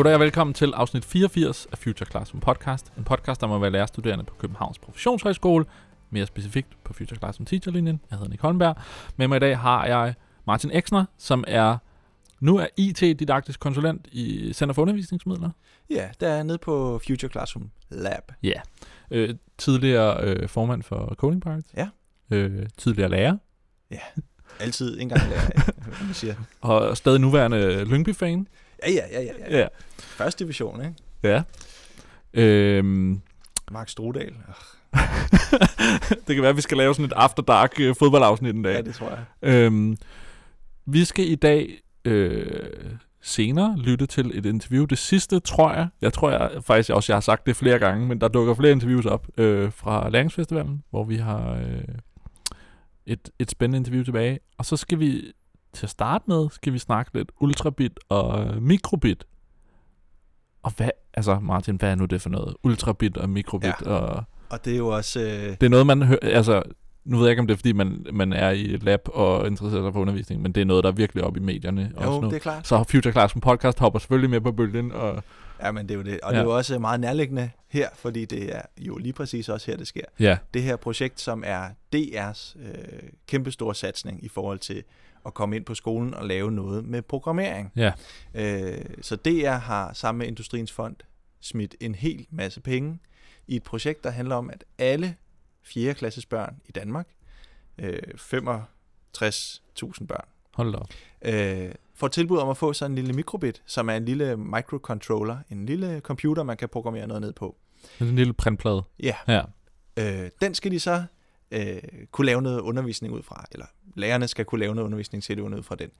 Goddag og velkommen til afsnit 84 af Future Classroom Podcast. En podcast, der må være lærerstuderende på Københavns Professionshøjskole. Mere specifikt på Future Classroom Teacherlinjen. Jeg hedder Nick Holmberg. Med mig i dag har jeg Martin Eksner, som er nu er IT-didaktisk konsulent i Center for Undervisningsmidler. Ja, der er nede på Future Classroom Lab. Ja. Øh, tidligere øh, formand for Coding Pirates. Ja. Øh, tidligere lærer. Ja, altid en gang lærer, hvad man siger. Og stadig nuværende Lyngby-fan. Ja, ja, ja, ja. ja. Ja. Første division, ikke? Ja. Øhm, Mark Strudal. det kan være, at vi skal lave sådan et After Dark øh, fodboldafsnit en dag. Ja, det tror jeg. Øhm, vi skal i dag øh, senere lytte til et interview. Det sidste, tror jeg, jeg tror jeg faktisk også, jeg har sagt det flere gange, men der dukker flere interviews op øh, fra Læringsfestivalen, hvor vi har øh, et, et spændende interview tilbage. Og så skal vi til at starte med, skal vi snakke lidt ultrabit og øh, mikrobit. Og hvad, altså Martin, hvad er nu det for noget? Ultrabit og mikrobit Ja. og... Og det er jo også... Øh, Det er noget, man hører, altså, nu ved jeg ikke, om det er, fordi man, man er i et lab og interesserer sig for undervisning, men det er noget, der er virkelig op i medierne også jo, nu. det er klart. Så Future Classroom podcast hopper selvfølgelig med på bølgen, og Ja, men det er jo det. Og Ja. det er jo også meget nærliggende her, fordi det er jo lige præcis også her, det sker. ja, Det her projekt, som er DR's øh, kæmpestore satsning i forhold til at komme ind på skolen og lave noget med programmering. ja, Øh, så DR har sammen med Industriens Fond smidt en hel masse penge i et projekt, der handler om, at alle 4. klasses børn i Danmark, øh, 65.000 børn, hold op. øh, får tilbud om at få sådan en lille mikrobit, som er en lille microcontroller, en lille computer, man kan programmere noget ned på. En lille printplade. Ja, Ja, øh, den skal de så øh, kunne lave noget undervisning ud fra, eller lærerne skal kunne lave noget undervisning til det ud fra den.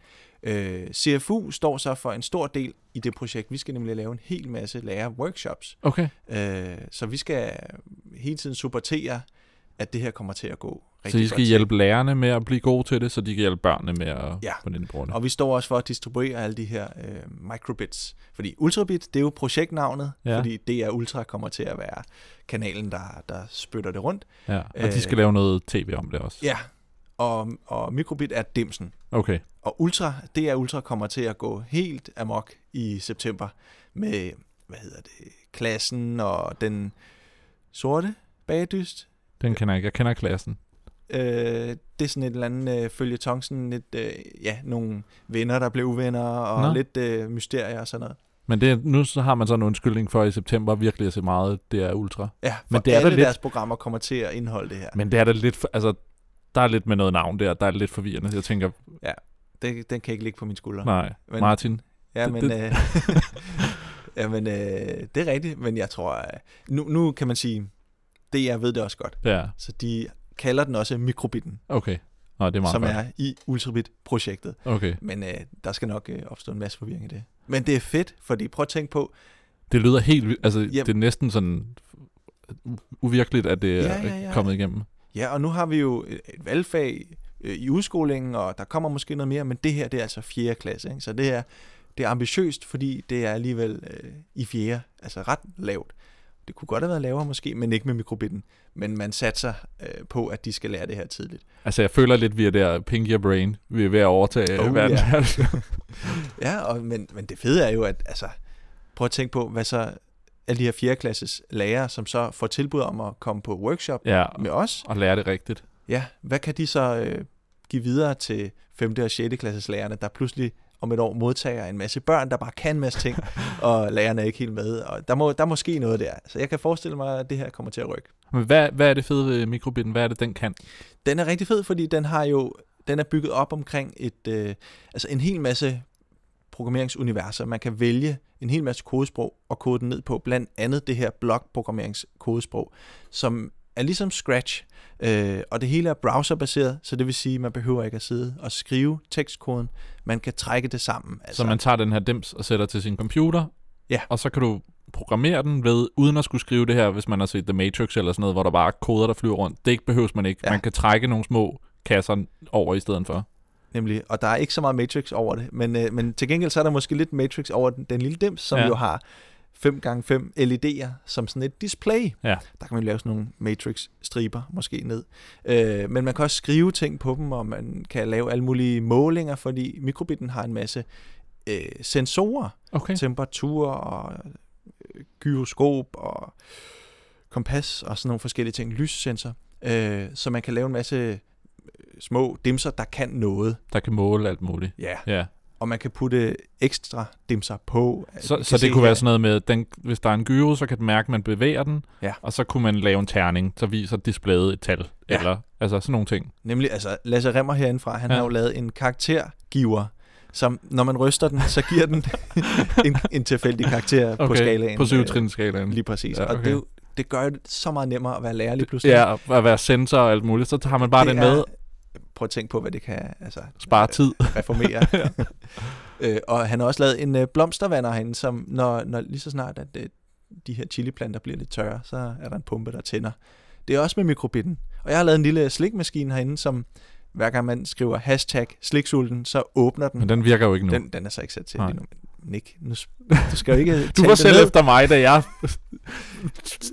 Øh, CFU står så for en stor del i det projekt. Vi skal nemlig lave en hel masse lærer-workshops, okay. øh, så vi skal hele tiden supportere, at det her kommer til at gå rigtig Så I godt skal til. hjælpe lærerne med at blive gode til det, så de kan hjælpe børnene med at Ja. få den bruge det. Og vi står også for at distribuere alle de her øh, microbits. Fordi Ultrabit, det er jo projektnavnet, Ja. fordi det er Ultra kommer til at være kanalen, der, der spytter det rundt. Ja. Og de øh, skal lave noget tv om det også. Ja, og, og Microbit er dimsen. Okay. Og Ultra, det er Ultra kommer til at gå helt amok i september med, hvad hedder det, klassen og den sorte bagdyst. Den kender jeg ikke. Jeg kender klassen. Øh, det er sådan et eller andet øh, følgetong, sådan lidt, øh, ja, nogle venner, der blev uvenner, og Nå. Lidt øh, mysterier og sådan noget. Men det, er- nu så har man så en undskyldning for i september virkelig at se meget, det er ultra. Ja, for Men det er da alle lidt- deres programmer kommer til at indeholde det her. Men det er da lidt, altså, der er lidt med noget navn der, der er lidt forvirrende. Jeg tænker, Det, den kan ikke ligge på mine skuldre. nej, Men- Martin, Ja, Det- men, det- øh, ja, men øh, det er rigtigt, men jeg tror, øh, nu, nu kan man sige, det jeg ved det også godt. ja, Så de kalder den også mikrobitten, okay. Nå, det er meget som godt. er i Ultrabit-projektet. Okay. Men øh, der skal nok øh, opstå en masse forvirring i det. Men det er fedt, fordi prøv at tænke på, Det lyder helt vildt. Altså, Jamen. det er næsten sådan uvirkeligt, at det er Ja, ja, ja. kommet igennem. ja, og nu har vi jo et, et valgfag øh, i udskolingen, og der kommer måske noget mere, men det her, det er altså 4. klasse, ikke? så det er, det er ambitiøst, fordi det er alligevel øh, i 4. altså ret lavt. Det kunne godt have været lavere måske, men ikke med mikrobitten. Men man satser øh, på, at de skal lære det her tidligt. Altså, jeg føler lidt, vi er der Pinky og Brain. Vi er ved at overtage Oh, oh, verden. ja. Ja, og, men, men det fede er jo, at altså, prøv at tænke på, hvad så alle de her 4. klasses lærere, som så får tilbud om at komme på workshop ja, med os, og lære det rigtigt. ja, hvad kan de så øh, give videre til 5. og 6. klasses lærerne, der pludselig om et år modtager en masse børn, der bare kan en masse ting, og lærerne er ikke helt med. Og der må, der må ske noget der. Så jeg kan forestille mig, at det her kommer til at rykke. Men hvad, hvad er det fede ved mikrobitten? Hvad er det, den kan? Den er rigtig fed, fordi den har jo den er bygget op omkring et øh, altså en hel masse programmeringsuniverser. Man kan vælge en hel masse kodesprog og kode den ned på, blandt andet det her blokprogrammeringskodesprog, som er ligesom Scratch, øh, og det hele er browserbaseret, så det vil sige, at man behøver ikke at sidde og skrive tekstkoden. Man kan trække det sammen. Altså, så man tager den her dims og sætter til sin computer, Ja. og så kan du programmere den ved, uden at skulle skrive det her, hvis man har set The Matrix eller sådan noget, hvor der bare er koder, der flyver rundt. Det behøves man ikke. Ja. Man kan trække nogle små kasser over i stedet for. Nemlig, og der er ikke så meget Matrix over det, men, øh, men til gengæld så er der måske lidt Matrix over den, den lille dims, som ja. jo har 5x5 LED'er som sådan et display. Ja. Der kan man lave sådan nogle Matrix-striber måske ned. Øh, men man kan også skrive ting på dem, og man kan lave alle mulige målinger, fordi mikrobitten har en masse øh, sensorer, Okay. temperatur og øh, gyroskop og kompas og sådan nogle forskellige ting, lyssensor, øh, så man kan lave en masse øh, små dimser, der kan noget. Der kan måle alt muligt. Ja. Ja. Og man kan putte ekstra dimser på. Så, så det kunne her- være sådan noget med, den, hvis der er en gyro, så kan den mærke, at man bevæger den, Ja. og så kunne man lave en terning, så viser displayet et tal, Ja. eller altså sådan nogle ting. Nemlig, altså Lasse Remmer herindefra, han Ja. har jo lavet en karaktergiver, som når man ryster den, så giver den en, en tilfældig karakter okay. på skalaen. På Øh, syvtrinsskalaen. Lige præcis. Ja, okay. Og det, det gør det så meget nemmere at være lærer lige pludselig. Ja, at være sensor og alt muligt, så tager man bare Det den er- med, Prøv at tænke på, hvad det kan altså, spare tid. reformere. øh, og han har også lavet en øh, blomstervander herinde, som når, når lige så snart, at øh, de her chiliplanter bliver lidt tørre, så er der en pumpe, der tænder. Det er også med mikrobitten. Og jeg har lavet en lille slikmaskine herinde, som hver gang man skriver hashtag sliksulten, så åbner den. Men den virker jo ikke nu. den, den er så ikke sat til Nej. lige nu. Nick, nu, du skal jo ikke Du var selv ned. efter mig, da jeg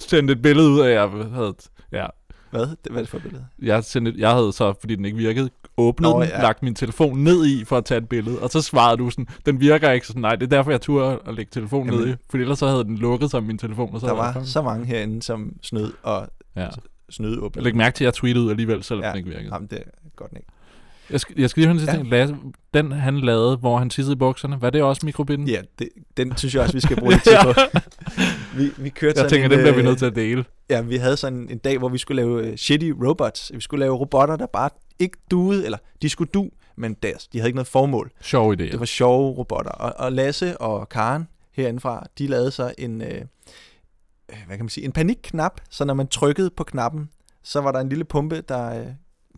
sendte et billede ud af, at jeg havde... Ja, Hvad? Det- Hvad er det for et billede? jeg, sendte, jeg havde så, fordi den ikke virkede, åbnet Nå, den, ja. lagt min telefon ned i for at tage et billede, og så svarede du sådan, den virker ikke, så sådan, nej, det er derfor, jeg turde at lægge telefonen Jamen. ned i, for ellers så havde den lukket sig min telefon, og så Der var fanget så mange herinde, som snød og ja. snød åbnet. Læg mærke til, at jeg tweetede ud alligevel, selvom Ja. den ikke virkede. Jamen, det er godt ikke. Jeg skal, jeg skal lige høre en sidste Ja. ting. Lasse, den han lavede, hvor han tissede i bukserne, var det også mikrobitten? Ja, det, den synes jeg også, vi skal bruge lidt tid på. Vi, vi kørte Jeg tænker, en, den bliver vi øh, nødt til at dele. Ja, vi havde sådan en dag, hvor vi skulle lave øh, shitty robots. Vi skulle lave robotter, der bare ikke duede, eller de skulle du, men deres, de havde ikke noget formål. Sjov idé. Det var sjove robotter. Og, og Lasse og Karen herindefra, de lavede så en, øh, øh, hvad kan man sige, en panikknap, så når man trykkede på knappen, så var der en lille pumpe, der øh,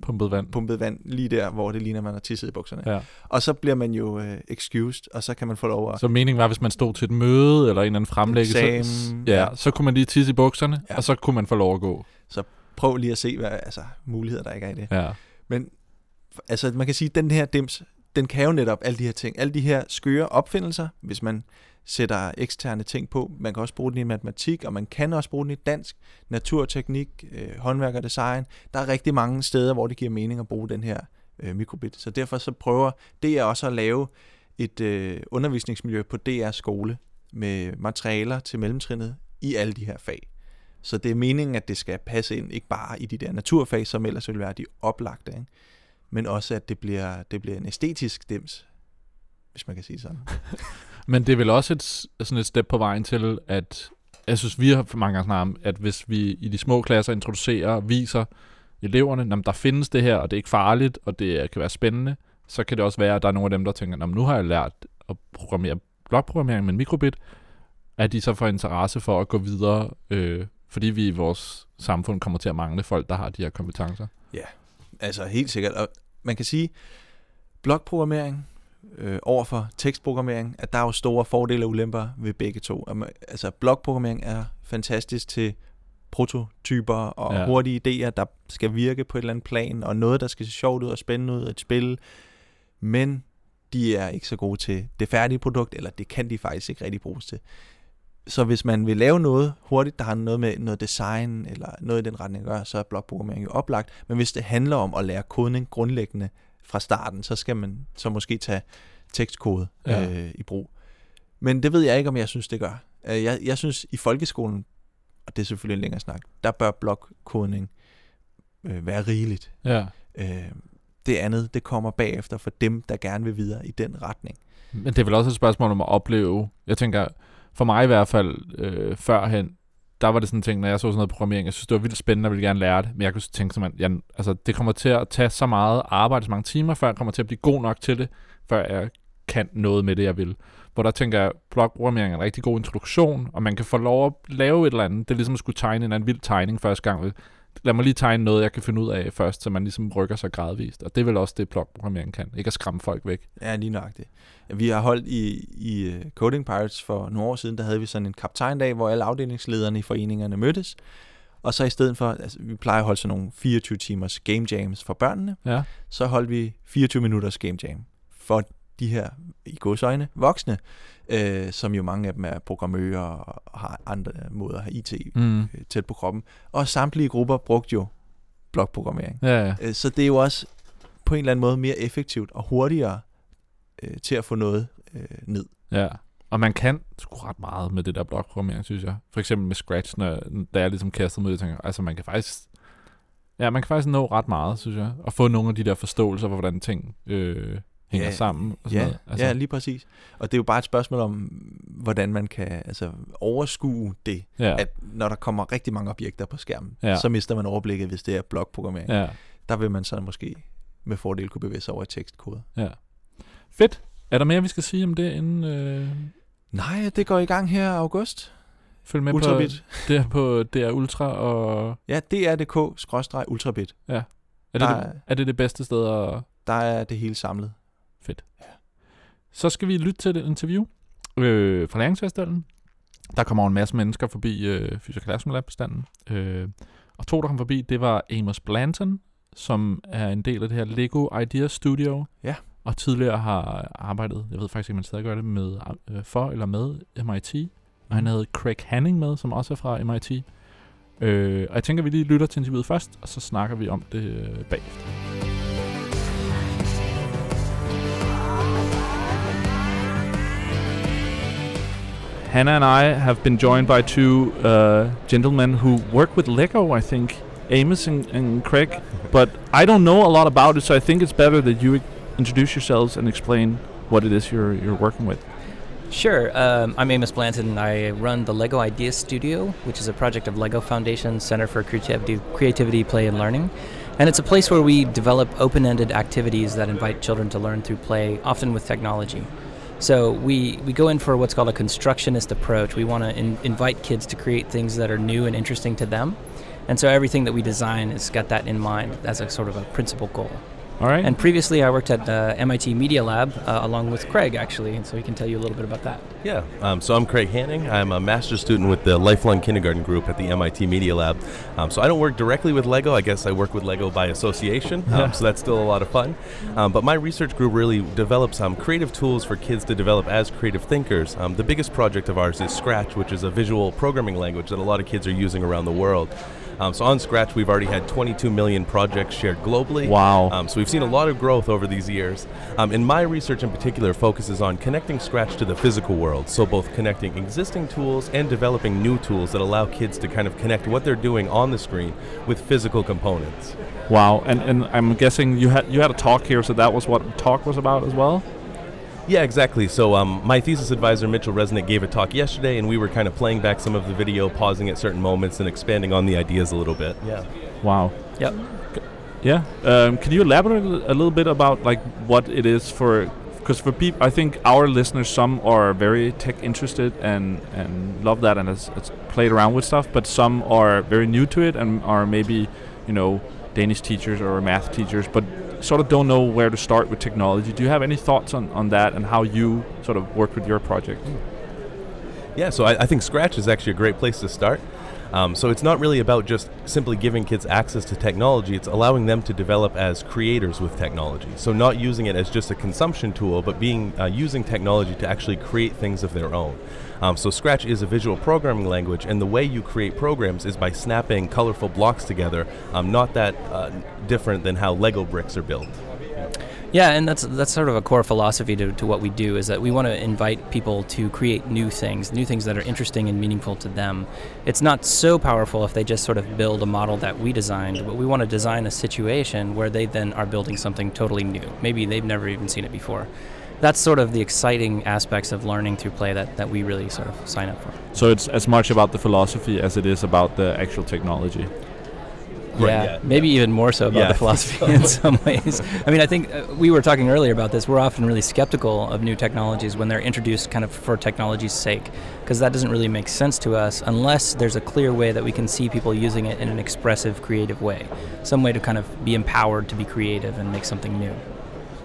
Pumpet vand. pumpede vand lige der, hvor det ligner, man har tisset i bukserne. Ja. Og så bliver man jo øh, excused, og så kan man få lov at Så meningen var, hvis man stod til et møde, eller en eller anden fremlæggelse, ja, ja. så kunne man lige tisse i bukserne, Ja. og så kunne man få lov at gå. prøve lige at se, hvad altså, muligheder der ikke er i det. Ja. Men altså, man kan sige, at den her dims, den kan jo netop alle de her ting. Alle de her skøre opfindelser, hvis man sætter eksterne ting på. Man kan også bruge den i matematik, og man kan også bruge den i dansk, naturteknik, øh, håndværk og design. Der er rigtig mange steder, hvor det giver mening at bruge den her øh, mikrobit. Så derfor så prøver DR også at lave et øh, undervisningsmiljø på DR skole med materialer til mellemtrinnet i alle de her fag. Så det er meningen, at det skal passe ind, ikke bare i de der naturfag, som ellers vil være de oplagte, ikke? men også at det bliver, det bliver en æstetisk dims, hvis man kan sige det sådan. Men det er vel også et, sådan et step på vejen til, at jeg synes, vi har for mange gange snakket om, at hvis vi i de små klasser introducerer og viser eleverne, at der findes det her, og det er ikke farligt, og det kan være spændende, så kan det også være, at der er nogle af dem, der tænker, "Nå, nu har jeg lært at programmere blokprogrammering med en mikrobit, at de så får interesse for at gå videre, øh, fordi vi i vores samfund kommer til at mangle folk, der har de her kompetencer. Ja, Altså helt sikkert. Og man kan sige, blokprogrammering øh, over for tekstprogrammering, at der er jo store fordele og ulemper ved begge to. At Altså blokprogrammering er fantastisk til prototyper og Ja. hurtige idéer, der skal virke på et eller andet plan, og noget, der skal se sjovt ud og spændende ud, et spil. Men de er ikke så gode til det færdige produkt, eller det kan de faktisk ikke rigtig bruges til. Så hvis man vil lave noget hurtigt, der har noget med noget design eller noget i den retning at gøre, så er blokprogrammering jo oplagt. Men hvis det handler om at lære kodning grundlæggende fra starten, så skal man så måske tage tekstkode Ja. øh, i brug. Men det ved jeg ikke, om jeg synes, det gør. Øh, Jeg, jeg synes, i folkeskolen, og det er selvfølgelig en længere snak, der bør blokkodning øh, være rigeligt. Ja. Øh, det andet, det kommer bagefter for dem, der gerne vil videre i den retning. Men det er vel også et spørgsmål om at opleve. Jeg tænker, for mig i hvert fald, øh, førhen, der var det sådan en ting, når jeg så sådan noget programmering, jeg synes, det var vildt spændende, og ville gerne lære det, men jeg kunne tænke simpelthen, jeg, altså, det kommer til at tage så meget arbejde, så mange timer, før jeg kommer til at blive god nok til det, før jeg kan noget med det, jeg vil. Hvor der tænker jeg, blogprogrammering er en rigtig god introduktion, og man kan få lov at lave et eller andet. Det er ligesom at skulle tegne en eller anden vild tegning første gang. Lad mig lige tegne noget, jeg kan finde ud af først, så man ligesom rykker sig gradvist. Og det er vel også det, blokprogrammering kan. Ikke at skræmme folk væk. Ja, lige nøjagtigt. Vi har holdt i, i øh, Coding Pirates for nogle år siden, der havde vi sådan en kaptajndag, hvor alle afdelingslederne i foreningerne mødtes. Og så i stedet for, altså vi plejer at holde sådan nogle 24 timers game jams for børnene, Ja. så holdt vi 24 minutters game jam for de her, i godsøjne, voksne, øh, som jo mange af dem er programmører og har andre måder at have IT Mm. øh, tæt på kroppen. Og samtlige grupper brugte jo blokprogrammering. Ja, ja. Øh, Så det er jo også på en eller anden måde mere effektivt og hurtigere øh, til at få noget øh, ned. Ja. Og man kan sgu ret meget med det der blokprogrammering, synes jeg. For eksempel med Scratch, når, da jeg ligesom kaster mod det, tænker, altså man kan faktisk Ja, man kan faktisk nå ret meget, synes jeg. Og få nogle af de der forståelser for, hvordan ting øh, hænger Ja, sammen. Og sådan Ja, noget. altså. ja, lige præcis. Og det er jo bare et spørgsmål om, hvordan man kan altså, overskue det, ja, at når der kommer rigtig mange objekter på skærmen, Ja. så mister man overblikket, hvis det er blokprogrammering. ja, Der vil man så måske med fordel kunne bevæge sig over i tekstkode. ja. Fedt. Er der mere, vi skal sige om det, inden øh, Nej, det går i gang her i august. følg med Ultrabit. på det er på DR Ultra og Ja, dr.dk-ultrabit. er det, Der det, er det det bedste sted at Der er det hele samlet. Så skal vi lytte til et interview øh, fra Læringsfestivalen. Der kommer en masse mennesker forbi øh, Fysik Classroom Lab bestanden. Øh, og to, der kom forbi, det var Amos Blanton, som er en del af det her Lego Idea Studio. Ja. Og tidligere har arbejdet, jeg ved faktisk ikke, om han stadig gør det, med, øh, for eller med MIT. Og han havde Craig Hanning med, som også er fra MIT. Øh, og jeg tænker, vi lige lytter til interviewet først, og så snakker vi om det øh, bagefter. Hannah and I have been joined by two uh, gentlemen who work with Lego, I think, Amos and, and Craig. But I don't know a lot about it, so I think it's better that you introduce yourselves and explain what it is you're you're working with. Sure. Um, I'm Amos Blanton. And I run the Lego Ideas Studio, which is a project of Lego Foundation Center for Creativity, Creativity, Play, and Learning. And it's a place where we develop open ended activities that invite children to learn through play, often with technology. So we, we go in for what's called a constructionist approach. We want to in, invite kids to create things that are new and interesting to them. And so everything that we design has got that in mind as a sort of a principal goal. All right. And previously, I worked at uh, MIT Media Lab uh, along with Craig, actually, and so he can tell you a little bit about that. Yeah, um, so I'm Craig Hanning. I'm a master's student with the Lifelong Kindergarten Group at the MIT Media Lab. Um, so I don't work directly with Lego. I guess I work with Lego by association. Um, so that's still a lot of fun. Um, but my research group really develops um, creative tools for kids to develop as creative thinkers. Um, the biggest project of ours is Scratch, which is a visual programming language that a lot of kids are using around the world. Um, so on Scratch, we've already had 22 million projects shared globally. Wow. Um, so we've seen a lot of growth over these years. Um, and my research in particular focuses on connecting Scratch to the physical world. So both connecting existing tools and developing new tools that allow kids to kind of connect what they're doing on the screen with physical components. wow. And and I'm guessing you had you had a talk here, so that was what the talk was about as well. Yeah, exactly. So um, my thesis advisor, Mitchell Resnick, gave a talk yesterday, and we were kind of playing back some of the video, pausing at certain moments, and expanding on the ideas a little bit. Yeah. Wow. Yep. Yeah. Um, can you elaborate a little bit about like what it is for? Because for people, I think our listeners, some are very tech interested and and love that and has, has played around with stuff, but some are very new to it and are maybe, you know, Danish teachers or math teachers, but sort of don't know where to start with technology. Do you have any thoughts on, on that and how you sort of work with your project? Yeah, so I, I think Scratch is actually a great place to start. Um, so it's not really about just simply giving kids access to technology, it's allowing them to develop as creators with technology. So not using it as just a consumption tool, but being uh, using technology to actually create things of their own. Um, so Scratch is a visual programming language, and the way you create programs is by snapping colorful blocks together, um, not that uh, different than how Lego bricks are built. Yeah, and that's that's sort of a core philosophy to, to what we do is that we want to invite people to create new things, new things that are interesting and meaningful to them. It's not so powerful if they just sort of build a model that we designed, but we want to design a situation where they then are building something totally new. Maybe they've never even seen it before. That's sort of the exciting aspects of learning through play that, that we really sort of sign up for. So it's as much about the philosophy as it is about the actual technology. Yeah, yeah, maybe even more so about Yeah, the think philosophy in some ways. I mean, I think uh, we were talking earlier about this. We're often really skeptical of new technologies when they're introduced kind of for technology's sake, because that doesn't really make sense to us unless there's a clear way that we can see people using it in an expressive, creative way. Some way to kind of be empowered to be creative and make something new.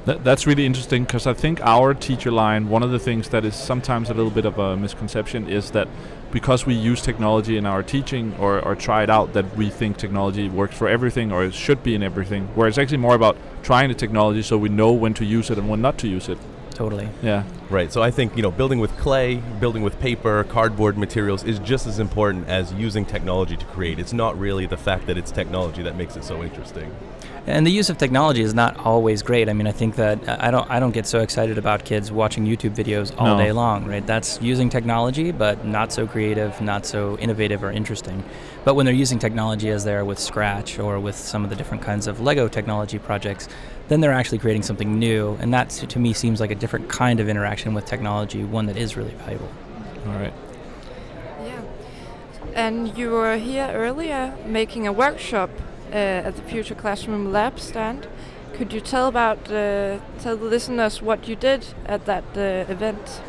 That, that's really interesting because I think our teacher line, one of the things that is sometimes a little bit of a misconception is that because we use technology in our teaching or, or try it out, that we think technology works for everything or it should be in everything. Where it's actually more about trying the technology so we know when to use it and when not to use it. Totally. Yeah. Right. So I think you know building with clay, building with paper, cardboard materials is just as important as using technology to create. It's not really the fact that it's technology that makes it so interesting. And the use of technology is not always great. I mean, I think that uh, I don't I don't get so excited about kids watching YouTube videos all No. day long, right? That's using technology, but not so creative, not so innovative or interesting. But when they're using technology as they are with Scratch or with some of the different kinds of Lego technology projects, then they're actually creating something new, and that to me seems like a different kind of interaction with technology, one that is really valuable. All right. Yeah. And you were here earlier making a workshop uh, at the Future Classroom Lab stand. Could you tell about uh, tell the listeners what you did at that uh, event?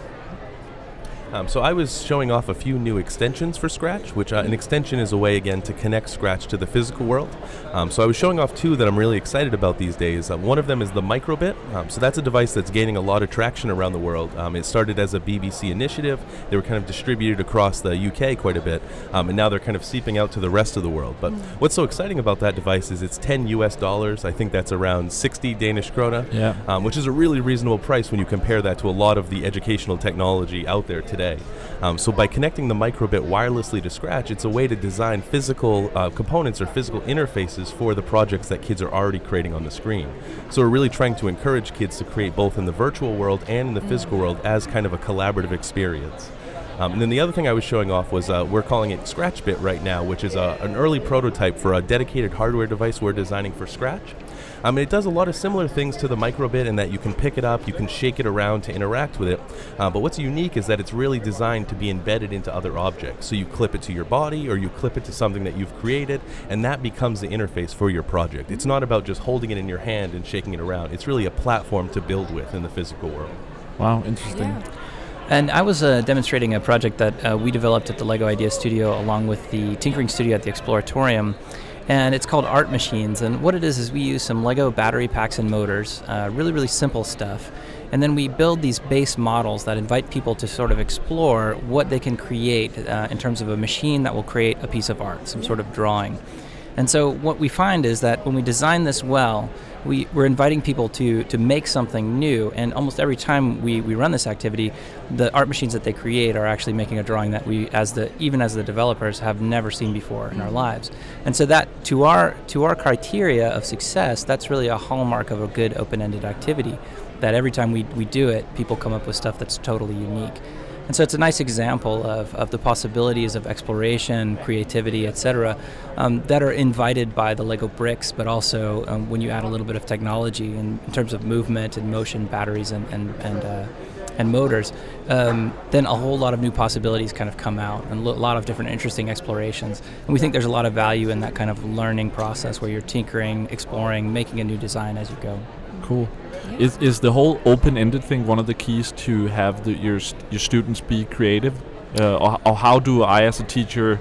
Um, so I was showing off a few new extensions for Scratch, which uh, an extension is a way again to connect Scratch to the physical world. Um, so I was showing off two that I'm really excited about these days. Um, one of them is the Microbit. Um, so that's a device that's gaining a lot of traction around the world. Um, it started as a BBC initiative. They were kind of distributed across the UK quite a bit, um, and now they're kind of seeping out to the rest of the world. But what's so exciting about that device is it's 10 US dollars. I think that's around 60 Danish krona Yeah. um, which is a really reasonable price when you compare that to a lot of the educational technology out there today. Um, so by connecting the microbit wirelessly to Scratch, it's a way to design physical uh, components or physical interfaces for the projects that kids are already creating on the screen. So we're really trying to encourage kids to create both in the virtual world and in the physical world as kind of a collaborative experience. Um, and then the other thing I was showing off was uh, we're calling it ScratchBit right now, which is a, an early prototype for a dedicated hardware device we're designing for Scratch. Um, and it does a lot of similar things to the microbit in that you can pick it up, you can shake it around to interact with it. Uh, but what's unique is that it's really designed to be embedded into other objects. So you clip it to your body or you clip it to something that you've created, and that becomes the interface for your project. It's not about just holding it in your hand and shaking it around, it's really a platform to build with in the physical world. Wow. Interesting. Yeah. And I was uh, demonstrating a project that uh, we developed at the Lego Idea Studio along with the Tinkering Studio at the Exploratorium. And it's called Art Machines. And what it is is we use some Lego battery packs and motors, uh, really, really simple stuff. And then we build these base models that invite people to sort of explore what they can create uh, in terms of a machine that will create a piece of art, some sort of drawing. And so what we find is that when we design this well, we, we're inviting people to, to make something new. And almost every time we, we run this activity, the art machines that they create are actually making a drawing that we, as the even as the developers, have never seen before in our mm-hmm. lives. And so that to our to our criteria of success, that's really a hallmark of a good open-ended activity. That every time we, we do it, people come up with stuff that's totally unique. And so it's a nice example of, of the possibilities of exploration, creativity, etc., um, that are invited by the Lego bricks, but also um, when you add a little bit of technology in, in terms of movement and motion, batteries, and, and, and, uh, and motors, um, then a whole lot of new possibilities kind of come out and a lot of different interesting explorations. And we think there's a lot of value in that kind of learning process where you're tinkering, exploring, making a new design as you go. Cool. Is is the whole open-ended thing one of the keys to have the, your st- your students be creative, uh, or, or how do I as a teacher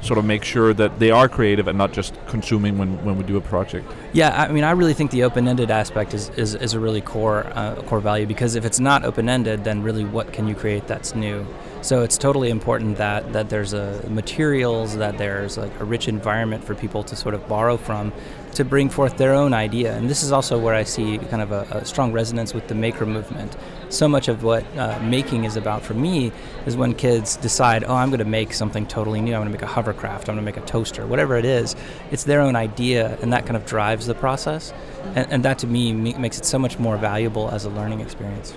sort of make sure that they are creative and not just consuming when, when we do a project? Yeah, I mean, I really think the open-ended aspect is, is, is a really core uh, core value because if it's not open-ended, then really what can you create that's new? So it's totally important that that there's a materials, that there's like a rich environment for people to sort of borrow from to bring forth their own idea. And this is also where I see kind of a, a strong resonance with the maker movement. So much of what uh, making is about for me is when kids decide, oh, I'm going to make something totally new. I'm going to make a hovercraft. I'm going to make a toaster, whatever it is. It's their own idea, and that kind of drives the process. And, and that to me makes it so much more valuable as a learning experience.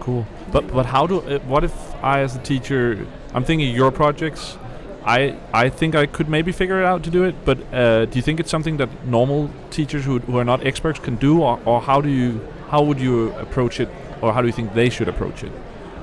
Cool. But but how do uh, what if I as a teacher I'm thinking your projects I I think I could maybe figure it out to do it, but uh, do you think it's something that normal teachers who, who are not experts can do, or, or how do you how would you approach it, or how do you think they should approach it?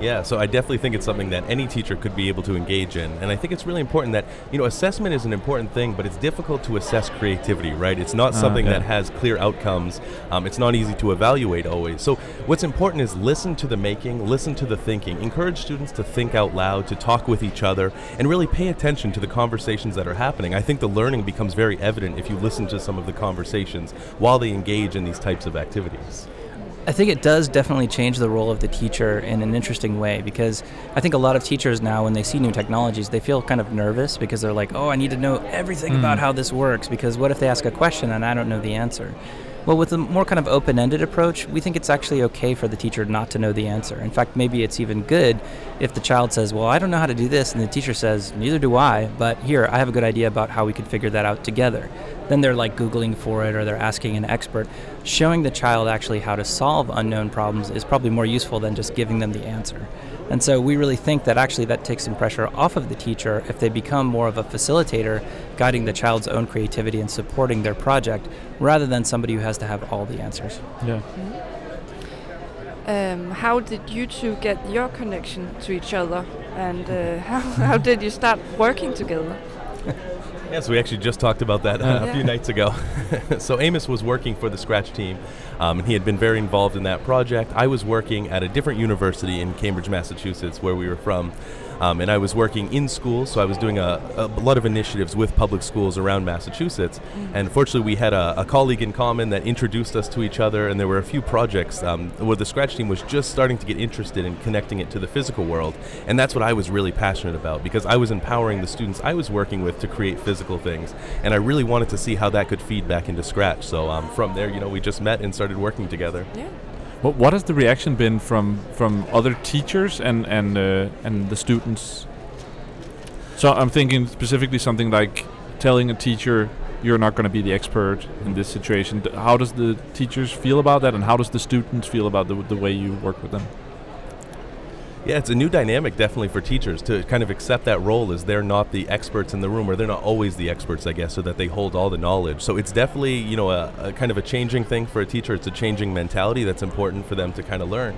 Yeah, so I definitely think it's something that any teacher could be able to engage in. And I think it's really important that, you know, assessment is an important thing, but it's difficult to assess creativity, right? It's not Ah, something yeah. that has clear outcomes. Um, it's not easy to evaluate always. So what's important is listen to the making, listen to the thinking. Encourage students to think out loud, to talk with each other, and really pay attention to the conversations that are happening. I think the learning becomes very evident if you listen to some of the conversations while they engage in these types of activities. I think it does definitely change the role of the teacher in an interesting way because I think a lot of teachers now, when they see new technologies, they feel kind of nervous because they're like, oh, I need to know everything about hmm. how this works because what if they ask a question and I don't know the answer? Well, with a more kind of open ended approach, we think it's actually okay for the teacher not to know the answer. In fact, maybe it's even good if the child says, Well, I don't know how to do this, and the teacher says, Neither do I, but here, I have a good idea about how we could figure that out together. Then they're like Googling for it or they're asking an expert. Showing the child actually how to solve unknown problems is probably more useful than just giving them the answer. And so we really think that actually that takes some pressure off of the teacher if they become more of a facilitator, guiding the child's own creativity and supporting their project, rather than somebody who has to have all the answers. Yeah. Um, how did you two get your connection to each other, and uh, how, how did you start working together? Yes, we actually just talked about that uh, Yeah. a few nights ago. so Amos was working for the Scratch team, um, and he had been very involved in that project. I was working at a different university in Cambridge, Massachusetts, where we were from. Um, and I was working in schools, so I was doing a, a lot of initiatives with public schools around Massachusetts. And fortunately, we had a, a colleague in common that introduced us to each other, and there were a few projects um, where the Scratch team was just starting to get interested in connecting it to the physical world. And that's what I was really passionate about because I was empowering the students I was working with to create physical things. And I really wanted to see how that could feed back into Scratch. So um, from there, you know, we just met and started working together. Yeah. What what has the reaction been from from other teachers and and uh, and the students? So I'm thinking specifically something like telling a teacher you're not going to be the expert in this situation. How does the teachers feel about that, and how does the students feel about the the way you work with them? Yeah, it's a new dynamic definitely for teachers to kind of accept that role as they're not the experts in the room, or they're not always the experts, I guess, so that they hold all the knowledge. So it's definitely, you know, a, a kind of a changing thing for a teacher. It's a changing mentality that's important for them to kind of learn.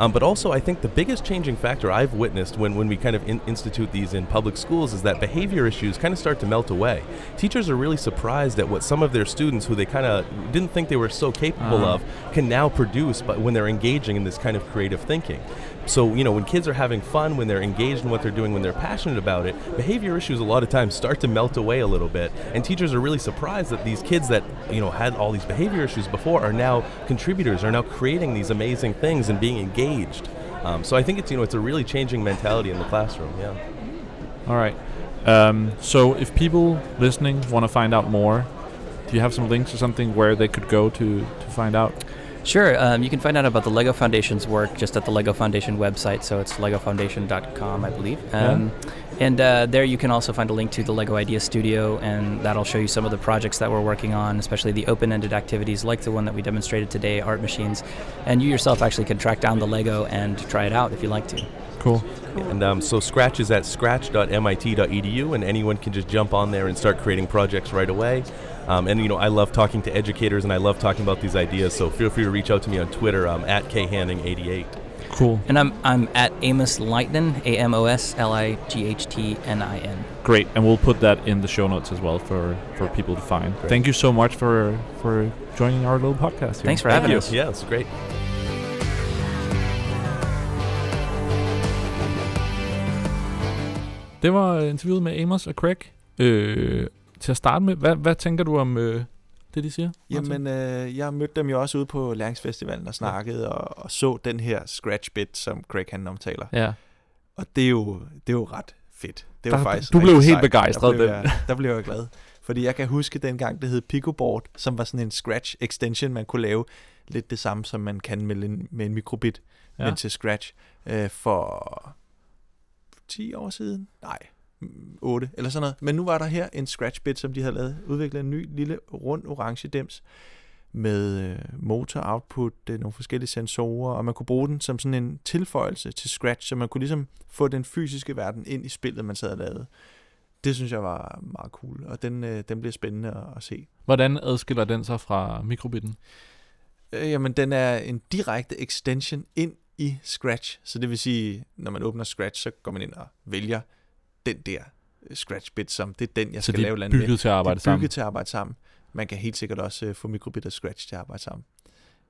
Um, but also, I think the biggest changing factor I've witnessed when, when we kind of in, institute these in public schools is that behavior issues kind of start to melt away. Teachers are really surprised at what some of their students, who they kind of didn't think they were so capable Uh-huh. of, can now produce but when they're engaging in this kind of creative thinking. So, you know, when kids are having fun, when they're engaged in what they're doing, when they're passionate about it, behavior issues a lot of times start to melt away a little bit. And teachers are really surprised that these kids that, you know, had all these behavior issues before are now contributors, are now creating these amazing things and being engaged. Um, so I think it's, you know, it's a really changing mentality in the classroom, yeah. All right. Um, so if people listening want to find out more, do you have some links or something where they could go to to find out? Sure. Um, you can find out about the Lego Foundation's work just at the Lego Foundation website. So it's legofoundation.com, I believe. Um, And uh, there you can also find a link to the Lego Idea Studio, and that'll show you some of the projects that we're working on, especially the open ended activities like the one that we demonstrated today, Art Machines. And you yourself actually can track down the Lego and try it out if you like to. Cool. And um, so Scratch is at scratch.mit.edu, and anyone can just jump on there and start creating projects right away. Um, and you know, I love talking to educators, and I love talking about these ideas. So feel free to reach out to me on Twitter um, at khanning88. Cool. And I'm, I'm at Amos Lightnin, A M O S L I G H T N I N. Great, and we'll put that in the show notes as well for for people to find. Great. Thank you so much for for joining our little podcast. Here. Thanks for having you. us. Yeah, it's great. Det var interviewet med Amos og Craig. Øh, til at starte med, hvad, hvad tænker du om øh, det, de siger? Martin? Jamen, øh, jeg mødte dem jo også ude på Læringsfestivalen og snakkede og, og så den her scratch bit, som Craig han omtaler. ja. Og det er jo, det er jo ret fedt. Det er Der- faktisk du blev helt sejt. begejstret, Der blev, jeg, der blev jeg glad. Fordi jeg kan huske dengang, det hed Picoboard, som var sådan en scratch extension, man kunne lave lidt det samme, som man kan med en, med en mikrobit, ja. ja. men til scratch, øh, for 10 år siden? Nej, 8 eller sådan noget. Men nu var der her en scratch bit, som de havde lavet, udviklet en ny lille rund orange dims med øh, motor output, øh, nogle forskellige sensorer, og man kunne bruge den som sådan en tilføjelse til Scratch, så man kunne ligesom få den fysiske verden ind i spillet, man sad og lavede. Det synes jeg var meget cool, og den, øh, den bliver spændende at, at se. Hvordan adskiller den sig fra mikrobitten? Øh, jamen, den er en direkte extension ind i Scratch, så det vil sige, når man åbner Scratch, så går man ind og vælger den der øh, Scratch-bit, som det er den, jeg Så skal de lave et er eller andet med. bygget til at arbejde det er bygget sammen? til at arbejde sammen. Man kan helt sikkert også øh, få mikrobit og Scratch til at arbejde sammen.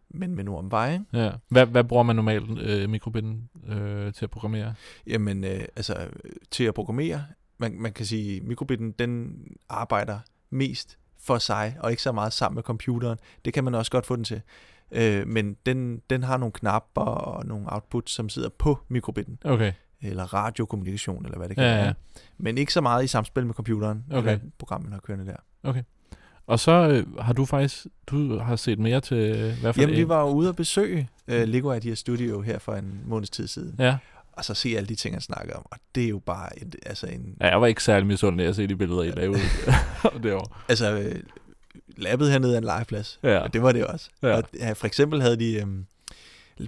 Men med nu om vej, ikke? Ja. Hvad, hvad bruger man normalt øh, mikrobitten øh, til at programmere? Jamen, øh, altså, øh, til at programmere, man, man kan sige, mikrobitten, den arbejder mest for sig, og ikke så meget sammen med computeren. Det kan man også godt få den til. Øh, men den, den har nogle knapper og nogle outputs, som sidder på mikrobitten, Okay. Eller radiokommunikation, eller hvad det kan Ja, være. ja. Men ikke så meget i samspil med computeren, Okay. eller programmet har kørende der. Og så øh, har du faktisk, du har set mere til, øh, hvad for Jamen, en- vi var jo ude og besøge uh, Lego Idea Studio her for en måneds tid siden. Ja. Og så se alle de ting, han snakker om. Og det er jo bare et, altså en... ja, jeg var ikke særlig misundelig at se de billeder, I lavede derovre. Altså, øh, labbet hernede er en legeplads. Ja. Og det var det også. Ja. Og, ja, for eksempel havde de øhm,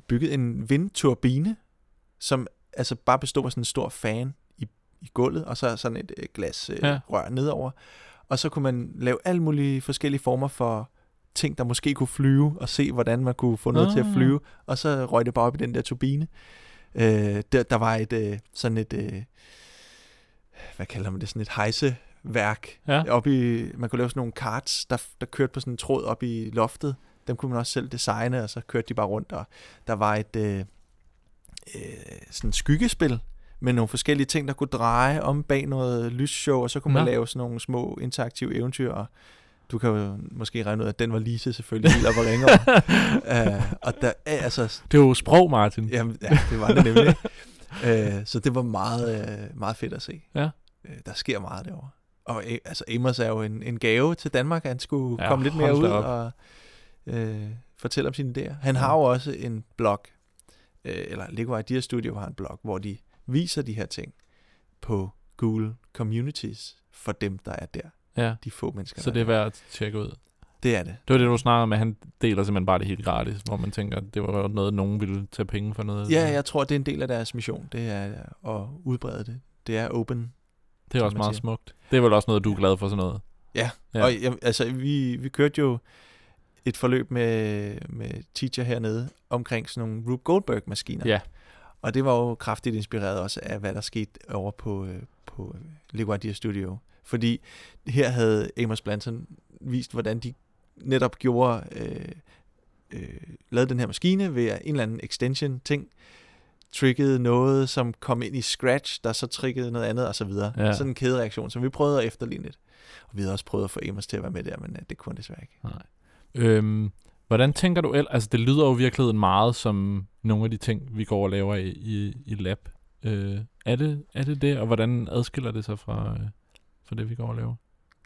bygget en vindturbine, som altså bare bestod af sådan en stor fan i, i gulvet, og så sådan et øh, glas øh, Ja. rør nedover. Og så kunne man lave alle mulige forskellige former for ting, der måske kunne flyve, og se, hvordan man kunne få noget til at Ah. flyve. Og så røg det bare op i den der turbine. Øh, der, der var et øh, sådan et, øh, hvad kalder man det, sådan et hejseværk Ja. op i, man kunne lave sådan nogle karts, der, der kørte på sådan en tråd op i loftet. Dem kunne man også selv designe, og så kørte de bare rundt. Og der var et øh, øh, sådan skyggespil med nogle forskellige ting, der kunne dreje om bag noget lysshow, og så kunne man lave sådan nogle små interaktive eventyr. Og du kan jo måske regne ud, at den var Lise selvfølgelig helt op og ringer. uh, og der er altså... Det er jo sprog, Martin. Jamen, ja, det var det nemlig. uh, så det var meget, uh, meget fedt at se. Ja. Uh, der sker meget derovre. Og altså, Amos er jo en, en gave til Danmark, han skulle Ja, ja, komme lidt mere ud op. og øh, fortælle om sine idéer. Han har jo også en blog, øh, eller Lego Idea Studio har en blog, hvor de viser de her ting på Google Communities for dem, der er der. Ja. De få mennesker, Så det er værd at tjekke ud. Det er det. Det var det, du snakkede at han deler simpelthen bare det helt gratis, hvor man tænker, det var noget, nogen ville tage penge for noget. Ja, jeg tror, det er en del af deres mission, det er at udbrede det. Det er open. Det er også meget siger. smukt. Det er vel også noget, du er glad for sådan noget. Ja, Ja. ja. og jeg, altså, vi, vi kørte jo et forløb med, med teacher hernede omkring sådan nogle Rube Goldberg-maskiner. Ja. Og det var jo kraftigt inspireret også af, hvad der skete over på, øh, på Idea Studio. Fordi her havde Amos Blanton vist, hvordan de netop gjorde, øh, øh, lavede den her maskine ved en eller anden extension-ting, triggede noget, som kom ind i Scratch, der så triggede noget andet, og så videre. Ja. Sådan en kædereaktion, som vi prøvede at efterligne lidt. Og vi havde også prøvet at få Amos til at være med der, men øh, det kunne han desværre ikke. Nej. Øhm, hvordan tænker du, ellers? altså det lyder jo i virkeligheden meget som nogle af de ting, vi går og laver i, i, i lab. Øh, er, det, er det det, og hvordan adskiller det sig fra, øh, fra det, vi går og laver?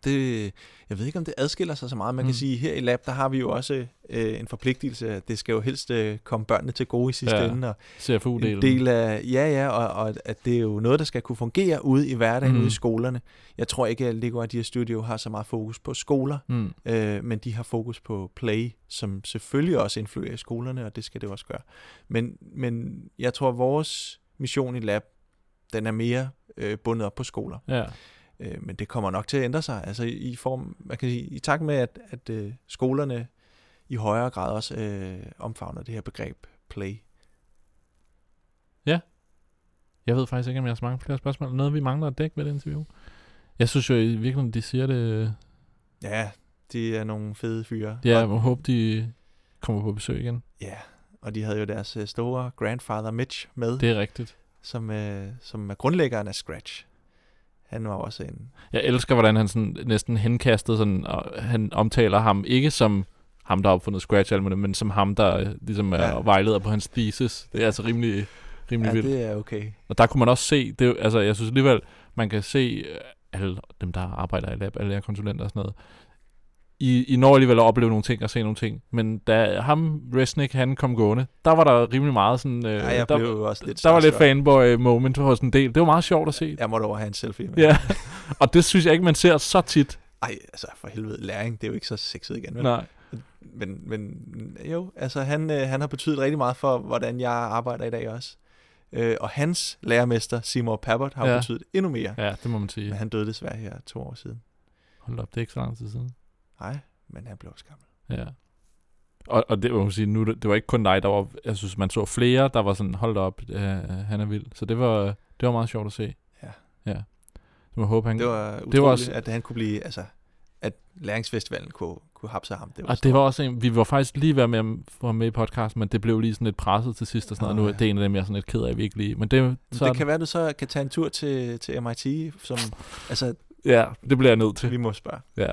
Det, jeg ved ikke, om det adskiller sig så meget. Man Mm. kan sige, her i Lab, der har vi jo også øh, en forpligtelse, at det skal jo helst øh, komme børnene til gode i sidste Ja, ende. Og CFU-delen? en del af, ja, ja, og, og at det er jo noget, der skal kunne fungere ude i hverdagen, Mm. mm. ude i skolerne. Jeg tror ikke, at Lego Idea Studio har så meget fokus på skoler, Mm. øh, men de har fokus på play, som selvfølgelig også influerer i skolerne, og det skal det også gøre. Men, men jeg tror, at vores mission i Lab, den er mere øh, bundet op på skoler. Ja. Øh, men det kommer nok til at ændre sig. Altså i, form, man kan sige, i takt med, at, at øh, skolerne i højere grad også øh, omfavner det her begreb play. Jeg ved faktisk ikke, om jeg har så mange flere spørgsmål. Noget, vi mangler at dække ved det interview. Jeg synes jo i virkeligheden, de siger det... Ja, de er nogle fede fyre. Ja, jeg og, må håbe, de kommer på besøg igen. ja, og de havde jo deres øh, store grandfather Mitch med, Det er rigtigt. som, øh, som er grundlæggeren af Scratch. Han var også en... Jeg elsker, hvordan han sådan næsten henkastede sådan, og han omtaler ham ikke som ham, der har opfundet Scratch, muligt, men som ham, der øh, ligesom er Ja. vejleder på hans thesis. Det er altså rimelig, rimelig Ja, vildt. det er okay. Og der kunne man også se, det, altså jeg synes alligevel, man kan se øh, alle dem, der arbejder i lab, alle jer konsulenter og sådan noget, I, I når alligevel at opleve nogle ting og se nogle ting. Men da ham, Resnick, han kom gående, der var der rimelig meget sådan... Øh, Ja, jeg der, blev også lidt der var lidt starstruck. fanboy moment hos en del. Det var meget sjovt at se. Jeg måtte over have en selfie med. Ja, og det synes jeg ikke, man ser så tit. Ej, altså for helvede, læring, det er jo ikke så sexet igen, vel? Nej. Men, men jo, altså han, øh, han har betydet rigtig meget for, hvordan jeg arbejder i dag også. Øh, og hans lærermester, Seymour Papert, har Ja. betydet endnu mere. Ja. Ja, det må man sige. Men han døde desværre her to år siden. Hold op, det er ikke så lang tid siden. Nej, men han blev også gammel. Ja. Og, og det må man sige, nu, det det var ikke kun dig, der var, jeg synes, man så flere, der var sådan, hold da op, øh, han er vild. Så det var, det var meget sjovt at se. Ja. Ja. Så må håbe, han... Det var utroligt, det var også... at han kunne blive, altså, at læringsfestivalen kunne, kunne hapse ham. Det var, og det var også en, vi var faktisk lige ved med at med i podcasten, men det blev lige sådan lidt presset til sidst og sådan noget. Nå, Nu er ja. det en af dem, jeg er sådan lidt ked af, at vi ikke lige... Men det, så, det kan være, at du så kan tage en tur til, til MIT, som altså, Ja, det bliver jeg nødt til. vi må spørge. Ja,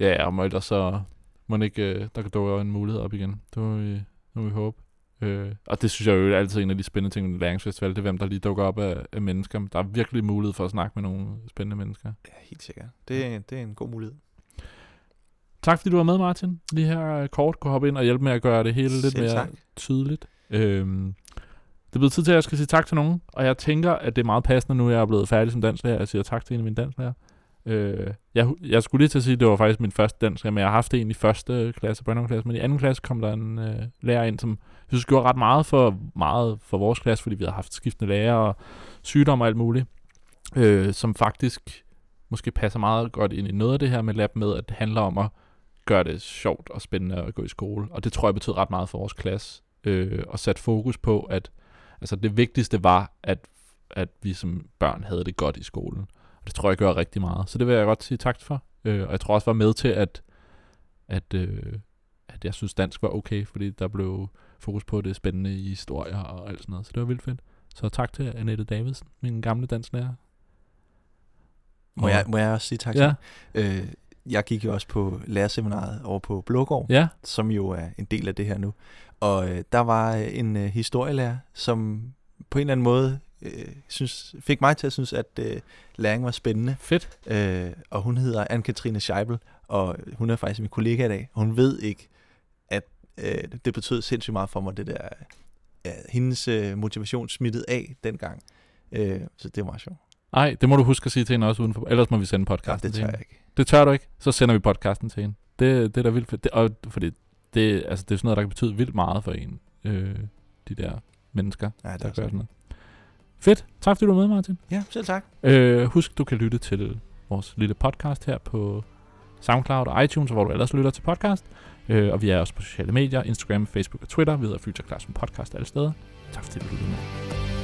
ja, og ellers så må den ikke, øh, der kan dukke en mulighed op igen. Det må vi, må vi håbe. Øh, og det synes jeg jo er altid en af de spændende ting med læringsfestival, det er hvem der lige dukker op af, af mennesker. Der er virkelig mulighed for at snakke med nogle spændende mennesker. Ja, helt sikkert. Det, er- det er en god mulighed. tak fordi du var med, Martin. Lige her øh, kort kunne hoppe ind og hjælpe med at gøre det hele lidt Selv mere tak. tydeligt. Øhm, det er blevet tid til, at jeg skal sige tak til nogen, og jeg tænker, at det er meget passende nu, jeg er blevet færdig som dansklærer. Jeg siger tak til en af mine dansklærer. Øh, jeg, jeg skulle lige til at sige, at det var faktisk min første dansk, men jeg har haft en i første klasse, Brøndum klasse, men i anden klasse kom der en øh, lærer ind, som jeg synes gjorde ret meget for, meget for vores klasse, fordi vi havde haft skiftende lærere og sygdomme og alt muligt, øh, som faktisk måske passer meget godt ind i noget af det her med lab med, at det handler om at gøre det sjovt og spændende at gå i skole. Og det tror jeg betød ret meget for vores klasse. Øh, og sat fokus på, at altså det vigtigste var, at, at vi som børn havde det godt i skolen. Og det tror jeg gør rigtig meget. Så det vil jeg godt sige tak for. Øh, og jeg tror også var med til, at, at, øh, at jeg synes dansk var okay, fordi der blev fokus på det spændende i historier og alt sådan noget. Så det var vildt fedt. Så tak til Annette Davidsen, min gamle dansklærer. Må jeg, må jeg også sige tak til Ja, Øh, jeg gik jo også på lærerseminaret over på Blågård, ja. som jo er en del af det her nu. Og øh, der var en øh, historielærer, som på en eller anden måde øh, synes, fik mig til at synes, at øh, læring var spændende. Fedt. Øh, og hun hedder Anne-Katrine Scheibel, og hun er faktisk min kollega i dag. Hun ved ikke, at øh, det betød sindssygt meget for mig, det der, ja, hendes øh, motivation smittede af dengang. Øh, så det var meget sjovt. Ej, det må du huske at sige til hende også udenfor. Ellers må vi sende Ja, podcasten det til tør hende. jeg ikke. Det tør du ikke, så sender vi podcasten til hende. Det, det er da vildt fedt. Det, og fordi det, altså, det er sådan noget, der kan betyde vildt meget for en. Øh, de der mennesker, Ja, det der er gør sådan noget. Fedt. Tak fordi du var med, Martin. Ja, selv tak. Øh, husk, du kan lytte til vores lille podcast her på SoundCloud og iTunes, hvor du ellers lytter til podcast. Øh, og vi er også på sociale medier, Instagram, Facebook og Twitter. Vi hedder Future Classroom Podcast alle steder. Tak fordi du lyttede med.